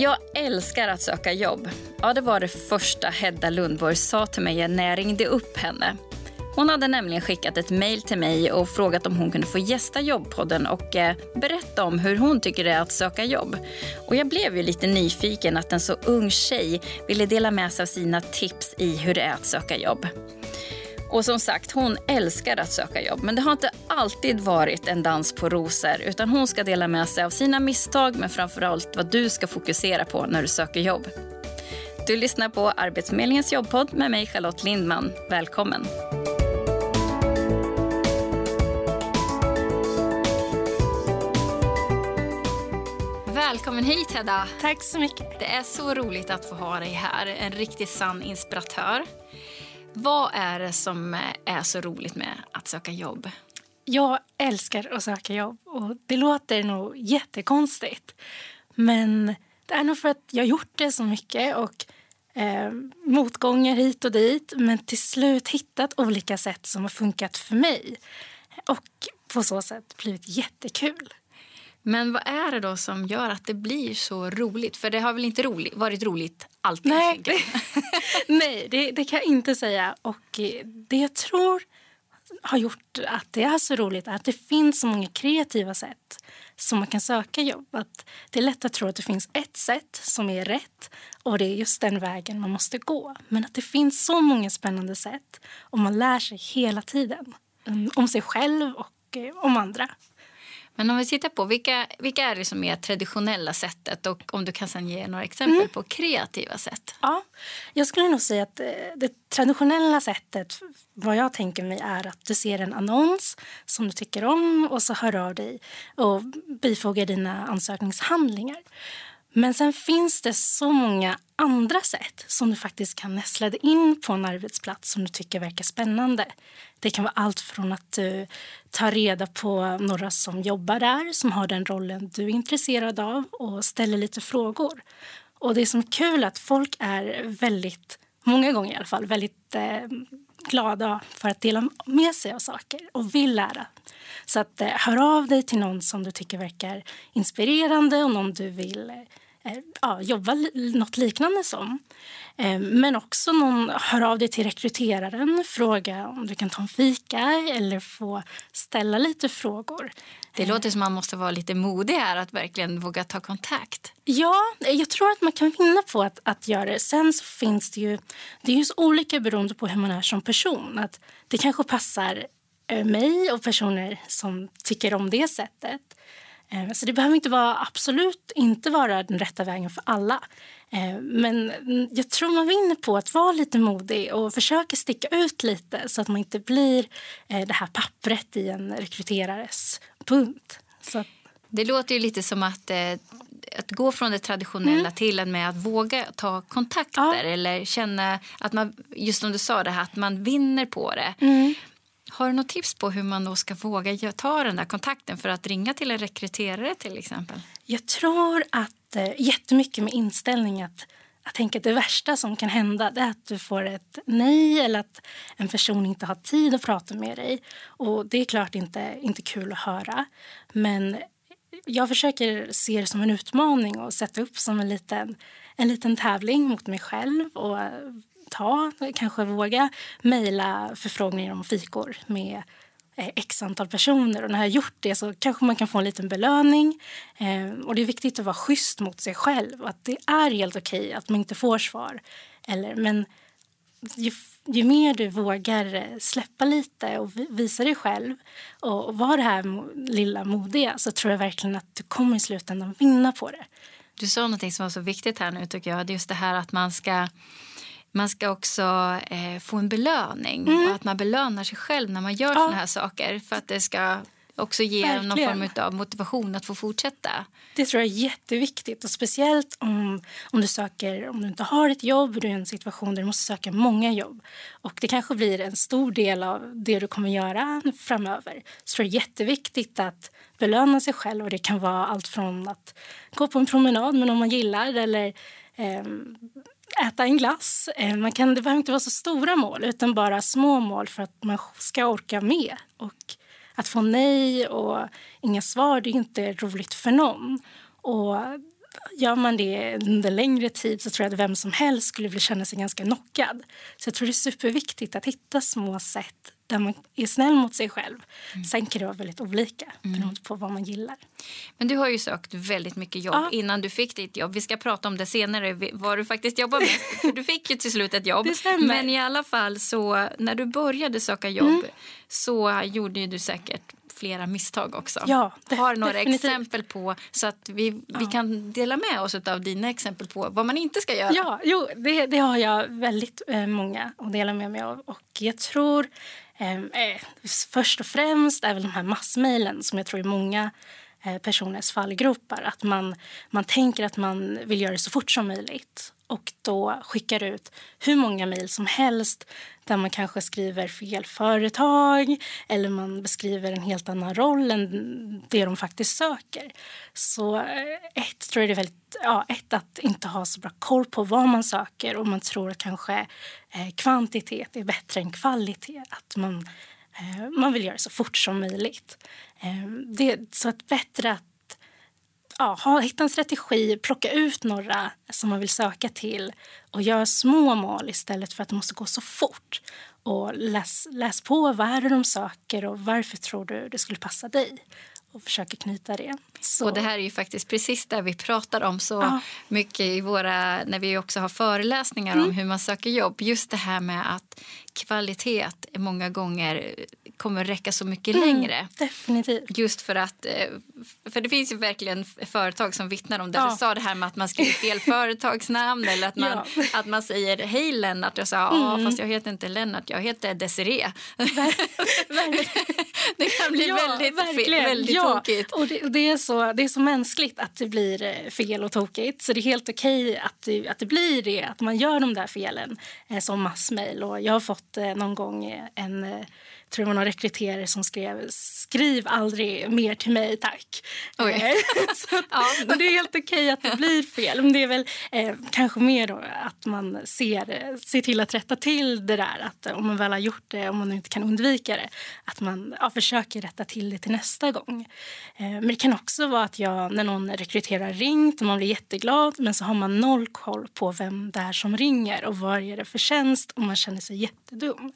Jag älskar att söka jobb. Ja, det var det första Hedda Lundborg sa till mig när jag ringde upp henne. Hon hade nämligen skickat ett mejl till mig och frågat om hon kunde få gästa jobbpodden och eh, berätta om hur hon tycker det är att söka jobb. Och jag blev ju lite nyfiken att en så ung tjej ville dela med sig av sina tips i hur det är att söka jobb. Och som sagt, hon älskar att söka jobb. Men det har inte alltid varit en dans på rosor. Utan hon ska dela med sig av sina misstag men framförallt vad du ska fokusera på när du söker jobb. Du lyssnar på Arbetsförmedlingens jobbpodd med mig Charlotte Lindman. Välkommen! Välkommen hit Hedda! Tack så mycket. Det är så roligt att få ha dig här. En riktigt sann inspiratör. Vad är det som eh, är så roligt med att söka jobb? Jag älskar att söka jobb och det låter nog jättekonstigt. Men det är nog för att jag har gjort det så mycket och eh, motgångar hit och dit men till slut hittat olika sätt som har funkat för mig och på så sätt blivit jättekul. Men vad är det då som gör att det blir så roligt? För det har väl inte roligt, varit roligt alltid? Nej, det, nej det, det, kan jag inte säga. Och eh, det jag tror har gjort att det är så roligt är att det finns så många kreativa sätt som man kan söka jobb. Att det är lätt att tro att det finns ett sätt som är rätt och det är just den vägen man måste gå. Men att det finns så många spännande sätt och man lär sig hela tiden om sig själv och eh, om andra. Men om vi tittar på vilka, vilka är det som är traditionella sättet och om du kan sen ge några exempel mm. på kreativa sätt? Ja, jag skulle nog säga att eh, det traditionella sättet, vad jag tänker mig är att du ser en annons som du tycker om och så hör av dig och bifogar dina ansökningshandlingar. Men sen finns det så många andra sätt som du faktiskt kan nästla dig in på en arbetsplats som du tycker verkar spännande. Det kan vara allt från att du tar reda på några som jobbar där som har den rollen du är intresserad av och ställer lite frågor. Och det som är kul är att folk är väldigt, många gånger i alla fall, väldigt eh, glada för att dela med sig av saker och vill lära. Så att, eh, hör av dig till någon som du tycker verkar inspirerande och någon du vill eh, ja, jobba något liknande som. Eh, men också någon hör av dig till rekryteraren, fråga om du kan ta en fika eller få ställa lite frågor. Det låter som man måste vara lite modig här att verkligen våga ta kontakt. Ja, jag tror att man kan vinna på att, att göra det. Sen så finns det ju, det är ju så olika beroende på hur man är som person. Att det kanske passar eh, mig och personer som tycker om det sättet. Eh, så det behöver inte vara, absolut inte vara den rätta vägen för alla. Eh, men jag tror man vinner på att vara lite modig och försöka sticka ut lite så att man inte blir eh, det här pappret i en rekryterares bunt. Så. Det låter ju lite som att, att gå från det traditionella mm. till med att våga ta kontakter ja. eller känna att man, just som du sa det här, att man vinner på det. Mm. Har du något tips på hur man då ska våga ta den där kontakten för att ringa till en rekryterare till exempel? Jag tror att eh, jättemycket med inställning att jag tänker att det värsta som kan hända är att du får ett nej eller att en person inte har tid att prata med dig. Och Det är klart inte, inte kul att höra. Men jag försöker se det som en utmaning och sätta upp som en liten, en liten tävling mot mig själv och ta, kanske våga mejla förfrågningar om fikor med eh, x antal personer. Och när jag har gjort det så kanske man kan få en liten belöning. Eh, och det är viktigt att vara schysst mot sig själv. Att det är helt okej okay att man inte får svar. Eller, men ju, ju, mer du vågar eh, släppa lite och visa dig själv och, och vara det här lilla modiga så tror jag verkligen att du kommer i slutändan vinna på det. Du sa något som var så viktigt här nu tycker jag. Det är just det här att man ska man ska också eh, få en belöning mm. och att man belönar sig själv när man gör ja. såna här saker för att det ska också ge Verkligen. någon form av motivation att få fortsätta. Det tror jag är jätteviktigt och speciellt om, om du söker, om du inte har ett jobb, du är i en situation där du måste söka många jobb och det kanske blir en stor del av det du kommer göra framöver. Så tror jag är jätteviktigt att belöna sig själv och det kan vara allt från att gå på en promenad med någon man gillar eller Ehm, äta en glass. Ehm, man kan, det behöver inte vara så stora mål utan bara små mål för att man ska orka med. Och att få nej och inga svar det är inte roligt för någon. Och gör man det under längre tid så tror jag att vem som helst skulle känna sig ganska knockad. Så jag tror det är superviktigt att hitta små sätt där man är snäll mot sig själv. Mm. Sen kan det vara väldigt olika mm. beroende på vad man gillar. Men du har ju sökt väldigt mycket jobb ja. innan du fick ditt jobb. Vi ska prata om det senare, vad du faktiskt jobbar med. För du fick ju till slut ett jobb. Men i alla fall så när du började söka jobb mm. Så gjorde du säkert flera misstag också. Ja, Har några definitivt. exempel på så att vi, vi ja. kan dela med oss av dina exempel på vad man inte ska göra? Ja, jo, det, det har jag väldigt eh, många att dela med mig av. Och jag tror eh, eh först och främst är väl de här massmejlen som jag tror är många eh, personers fallgropar. Att man, man tänker att man vill göra det så fort som möjligt och då skickar ut hur många mejl som helst där man kanske skriver fel företag eller man beskriver en helt annan roll än det de faktiskt söker. Så eh, ett, tror jag det är väldigt, ja, ett att inte ha så bra koll på vad man söker och man tror att kanske eh, kvantitet är bättre än kvalitet. Att man, eh, man vill göra det så fort som möjligt. Eh, det, så att bättre att ja, ha, hitta en strategi, plocka ut några som man vill söka till och göra små mål istället för att det måste gå så fort. Och läs, läs på vad är det de söker och varför tror du det skulle passa dig och försöka knyta det. Så. Och det här är ju faktiskt precis det vi pratar om så ja. mycket i våra, när vi också har föreläsningar mm. om hur man söker jobb. Just det här med att kvalitet många gånger kommer räcka så mycket mm, längre. Definitivt. Just för att, eh, för det finns ju verkligen företag som vittnar om det. Ja. Du sa det här med att man skriver fel företagsnamn eller att man, ja. att man säger hej Lennart och sa ja mm. fast jag heter inte Lennart, jag heter Desiree. det kan bli ja, väldigt, verkligen. väldigt ja. tokigt. Och det, det, är så, det är så mänskligt att det blir eh, fel och tokigt så det är helt okej att, det, att det blir det, att man gör de där felen eh, som massmail. Och jag har fått eh, någon gång en tror det var någon rekryterare som skrev skriv aldrig mer till mig, tack. Oj. Eh, så, ja. Det är helt okej okay att det blir fel. Men det är väl eh, kanske mer då att man ser, ser till att rätta till det där. Att om man väl har gjort det, om man inte kan undvika det, att man ja, försöker rätta till det till nästa gång. Eh, men det kan också vara att jag, när någon rekryterar ringt och man blir jätteglad men så har man noll koll på vem det är som ringer och vad är det för tjänst och man känner sig jättedum.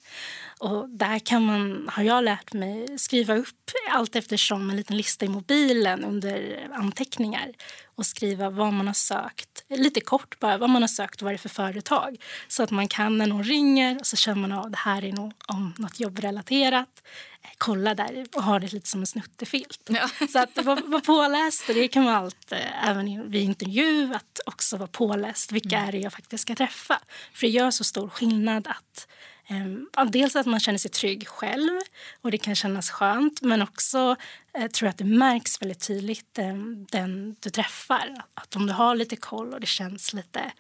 Och där kan man, har jag lärt mig skriva upp allt eftersom en liten lista i mobilen under anteckningar och skriva vad man har sökt. Lite kort bara, vad man har sökt och vad det är för företag. Så att man kan när någon ringer så känner man att det här är nog om något jobbrelaterat. Kolla där och ha det lite som en snuttefilt. Ja. Så att vara var påläst, det kan vara allt, eh, även vid intervju, att också vara påläst. Vilka mm. är det jag faktiskt ska träffa? För det gör så stor skillnad att Um, dels att man känner sig trygg själv och det kan kännas skönt men också uh, tror jag att det märks väldigt tydligt um, den du träffar. Att om du har lite koll och det känns lite,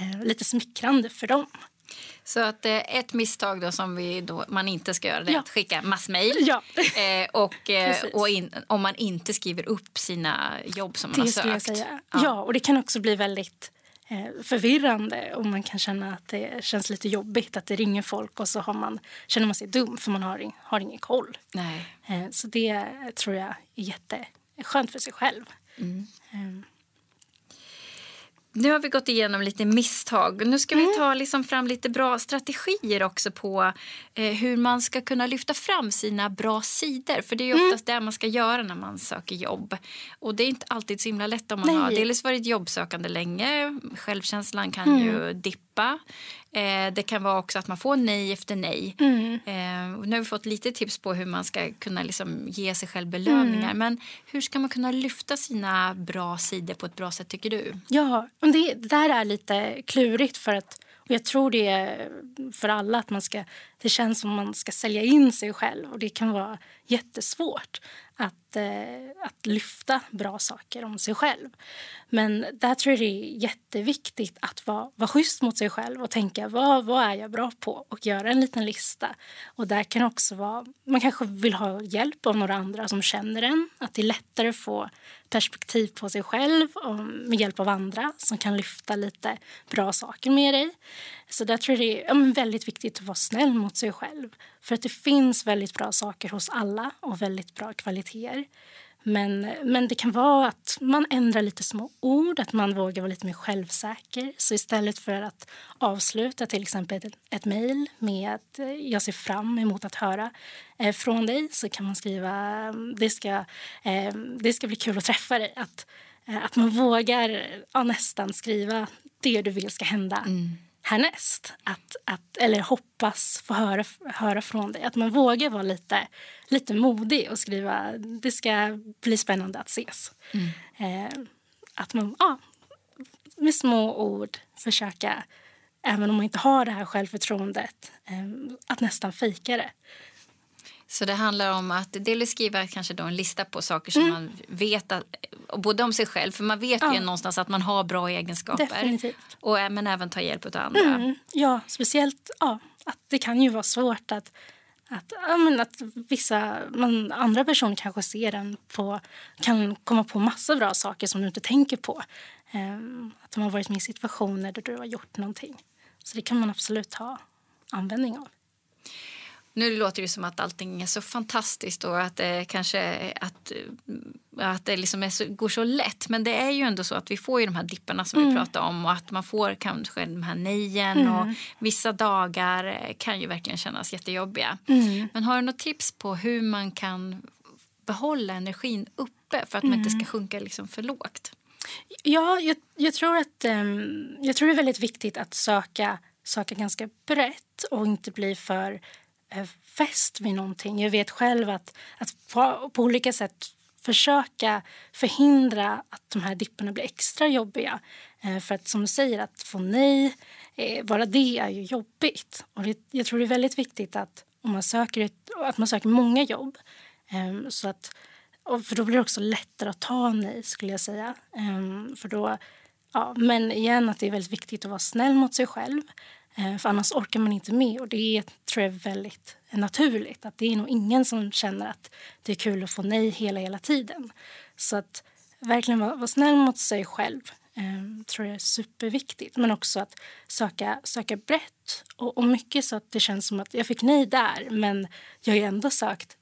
uh, lite smickrande för dem. Så att eh, ett misstag då som vi då, man inte ska göra det är ja. att skicka massmejl. Ja. Eh, och eh, och in, om man inte skriver upp sina jobb som man det har sökt. Ja. ja. och det kan också bli väldigt Eh, förvirrande och man kan känna att det känns lite jobbigt att det ringer folk och så har man, känner man sig dum för man har, har ingen koll. Nej. Eh, så det tror jag är jätteskönt för sig själv. Mm. Nu har vi gått igenom lite misstag. Nu ska mm. vi ta liksom fram lite bra strategier också på eh, hur man ska kunna lyfta fram sina bra sidor. För det är mm. oftast mm. det man ska göra när man söker jobb. Och det är inte alltid så himla lätt om man Nej. har dels varit jobbsökande länge. Självkänslan kan mm. ju dippa. Eh, det kan vara också att man får nej efter nej. Mm. Eh, nu har vi fått lite tips på hur man ska kunna liksom ge sig själv belöningar. Mm. Men hur ska man kunna lyfta sina bra sidor på ett bra sätt tycker du? Ja, det, det där är lite klurigt för att och jag tror det är för alla att man ska, det känns som man ska sälja in sig själv och det kan vara jättesvårt att, eh, att lyfta bra saker om sig själv. Men där tror jag det är jätteviktigt att vara, vara schysst mot sig själv och tänka vad, vad är jag bra på och göra en liten lista. Och där kan också vara, man kanske vill ha hjälp av några andra som känner en. Att det är lättare att få perspektiv på sig själv och med hjälp av andra som kan lyfta lite bra saker med dig. Så där tror jag det är ja, väldigt viktigt att vara snäll mot sig själv. För att det finns väldigt bra saker hos alla och väldigt bra kvaliteter. Men, men det kan vara att man ändrar lite små ord, att man vågar vara lite mer självsäker. Så istället för att avsluta till exempel ett, ett mejl med att eh, jag ser fram emot att höra eh, från dig så kan man skriva mm, det ska, eh, det ska bli kul att träffa dig. Att, eh, att man vågar ja, nästan skriva det du vill ska hända. Mm härnäst. Att, att, eller hoppas få höra, höra från dig. Att man vågar vara lite, lite modig och skriva det ska bli spännande att ses. Mm. Eh, att man ja, med små ord försöka, även om man inte har det här självförtroendet, eh, att nästan fejka det. Så det handlar om att dels skriva kanske då en lista på saker som mm. man vet, att, både om sig själv, för man vet ja. ju någonstans att man har bra egenskaper. Definitivt. Och, men även ta hjälp av andra. Mm. Ja, speciellt ja, att det kan ju vara svårt att att, ja, men att vissa man, andra personer kanske ser en på, kan komma på massa bra saker som du inte tänker på. Um, att de har varit med i situationer där du har gjort någonting. Så det kan man absolut ha användning av. Nu låter det som att allting är så fantastiskt och att det kanske att, att det liksom är så, går så lätt. Men det är ju ändå så att vi får ju de här dipparna som mm. vi pratade om och att man får kanske de här nejen mm. och vissa dagar kan ju verkligen kännas jättejobbiga. Mm. Men har du något tips på hur man kan behålla energin uppe för att man inte ska mm. sjunka liksom för lågt? Ja, jag, jag tror att um, jag tror det är väldigt viktigt att söka söka ganska brett och inte bli för Eh, Eh, fäst vid någonting. Jag vet själv att, att på, olika sätt försöka förhindra att de här dipparna blir extra jobbiga. Eh, för att som du säger, att få nej, eh, bara det är ju jobbigt. Och det, jag tror det är väldigt viktigt att om man söker, ett, att man söker många jobb. Ehm, så att, för då blir det också lättare att ta nej skulle jag säga. Ehm, för då, ja, men igen att det är väldigt viktigt att vara snäll mot sig själv. Eh, för annars orkar man inte med. Och Det tror jag är väldigt naturligt. Att Det är nog ingen som känner att det är kul att få nej hela, hela tiden. Så att verkligen vara, vara snäll mot sig själv eh, tror jag är superviktigt. Men också att söka, söka brett. Och, och mycket så att det känns som att jag fick nej där men jag har ändå sökt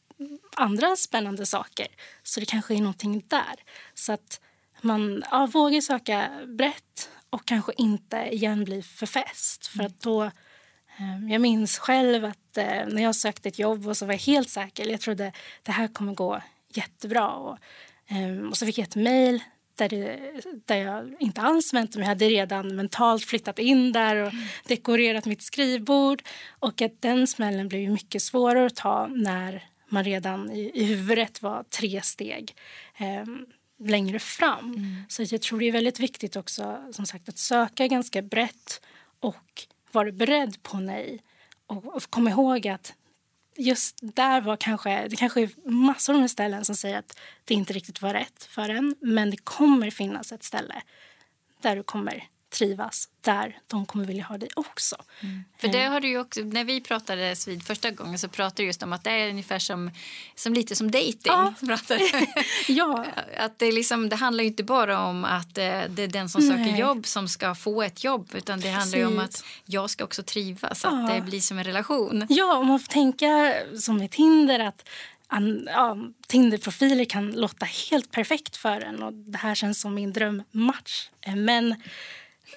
andra spännande saker. Så det kanske är någonting där. Så att man ja, vågar söka brett och kanske inte igen bli för fäst. För att då, eh, jag minns själv att eh, när jag sökte ett jobb och så var jag helt säker. Jag trodde det här kommer gå jättebra. Och, eh, och så fick jag ett mejl där, där jag inte alls väntade mig. Jag hade redan mentalt flyttat in där och mm. dekorerat mitt skrivbord. Och att den smällen blev mycket svårare att ta när man redan i, i huvudet var tre steg. Längre fram. Mm. Så jag tror det är väldigt viktigt också som sagt att söka ganska brett och vara beredd på nej. Och, och komma ihåg att just där var kanske, det kanske är massor med ställen som säger att det inte riktigt var rätt för en. Men det kommer finnas ett ställe där du kommer trivas där de kommer vilja ha dig också. Mm. För det eh. har du också, när vi pratades vid första gången så pratade du just om att det är ungefär som, som lite som dating. Ja. ja. Att det, liksom, det handlar inte bara om att eh, det är den som söker Nej. jobb som ska få ett jobb utan det handlar om att jag ska också trivas, ja. att det blir som en relation. Ja, om man får tänka som med Tinder att ja, Tinder-profiler kan låta helt perfekt för en och det här känns som min drömmatch. Eh, men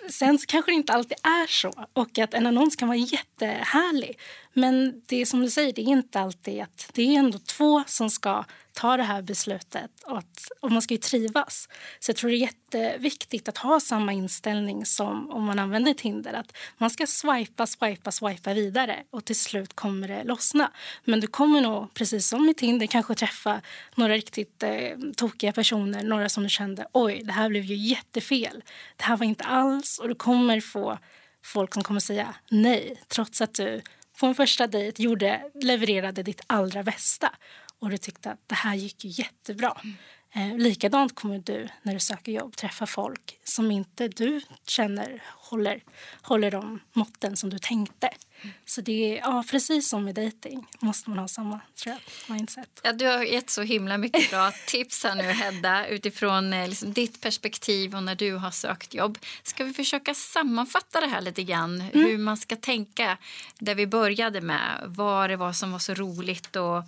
Sen så kanske det inte alltid är så och att en annons kan vara jättehärlig. Men det är som du säger, det är inte alltid att det är ändå två som ska ta det här beslutet och, att, och man ska ju trivas. Så jag tror det är jätteviktigt att ha samma inställning som om man använder Tinder. Att man ska swipa, swipa, swipa vidare och till slut kommer det lossna. Men du kommer nog, precis som i Tinder, kanske träffa några riktigt eh, tokiga personer. Några som du kände, oj, det här blev ju jättefel. Det här var inte alls. Och du kommer få folk som kommer säga nej trots att du på en första dejt gjorde, levererade ditt allra bästa och du tyckte att det här gick ju jättebra. Eh, likadant kommer du när du söker jobb träffa folk som inte du känner håller, håller de måtten som du tänkte. Mm. Så det är ja, precis som med dating måste man ha samma tror jag, mindset. Ja, du har gett så himla mycket bra tips här nu Hedda utifrån eh, liksom, ditt perspektiv och när du har sökt jobb. Ska vi försöka sammanfatta det här lite grann? Mm. Hur man ska tänka där vi började med vad det var som var så roligt och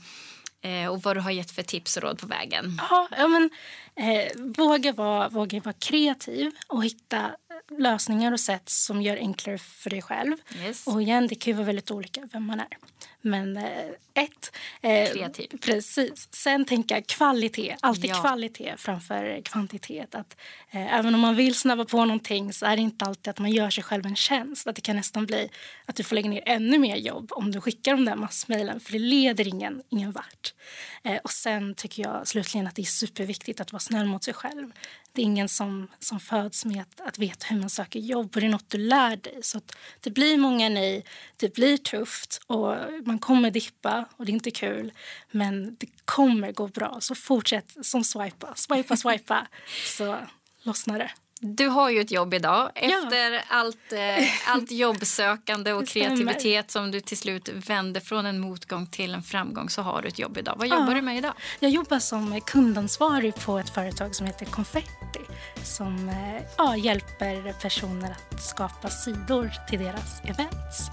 Eh, och vad du har gett för tips och råd på vägen. Ja, ja men, eh, våga, vara, våga vara kreativ och hitta lösningar och sätt som gör enklare för dig själv. Yes. Och igen, det kan ju vara väldigt olika vem man är. Men eh, ett... Eh, Kreativ. Precis. Sen tänka kvalitet. Alltid ja. kvalitet framför kvantitet. Att, eh, även om man vill snabba på någonting så är det inte alltid att man gör sig själv en tjänst. Att det kan nästan bli att du får lägga ner ännu mer jobb om du skickar de där massmejlen för det leder ingen, ingen vart. Eh, och sen tycker jag slutligen att det är superviktigt att vara snäll mot sig själv. Det är ingen som, som föds med att, att veta hur man söker jobb och det är något du lär dig. Så det blir många nej, det blir tufft och man kommer dippa och det är inte kul. Men det kommer gå bra. Så fortsätt som swipa, swipa, swipa så lossnar det. Du har ju ett jobb idag. Efter ja. allt, eh, allt jobbsökande och kreativitet som du till slut vände från en motgång till en framgång så har du ett jobb idag. Vad jobbar ja. du med idag? Jag jobbar som kundansvarig på ett företag som heter Confetti som eh, ja, hjälper personer att skapa sidor till deras events.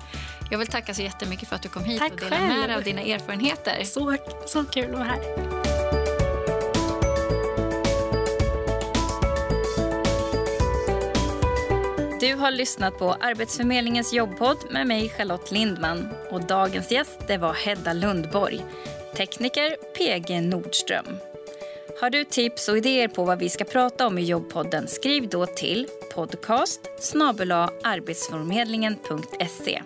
Jag vill tacka så jättemycket för att du kom hit Tack och delade med dig av dina erfarenheter. Så, så kul att vara här. Du har lyssnat på Arbetsförmedlingens jobbpodd med mig Charlotte Lindman. Och dagens gäst det var Hedda Lundborg, tekniker PG Nordström. Har du tips och idéer på vad vi ska prata om i jobbpodden skriv då till podcast arbetsförmedlingen.se.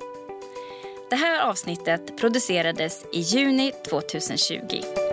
Det här avsnittet producerades i juni 2020.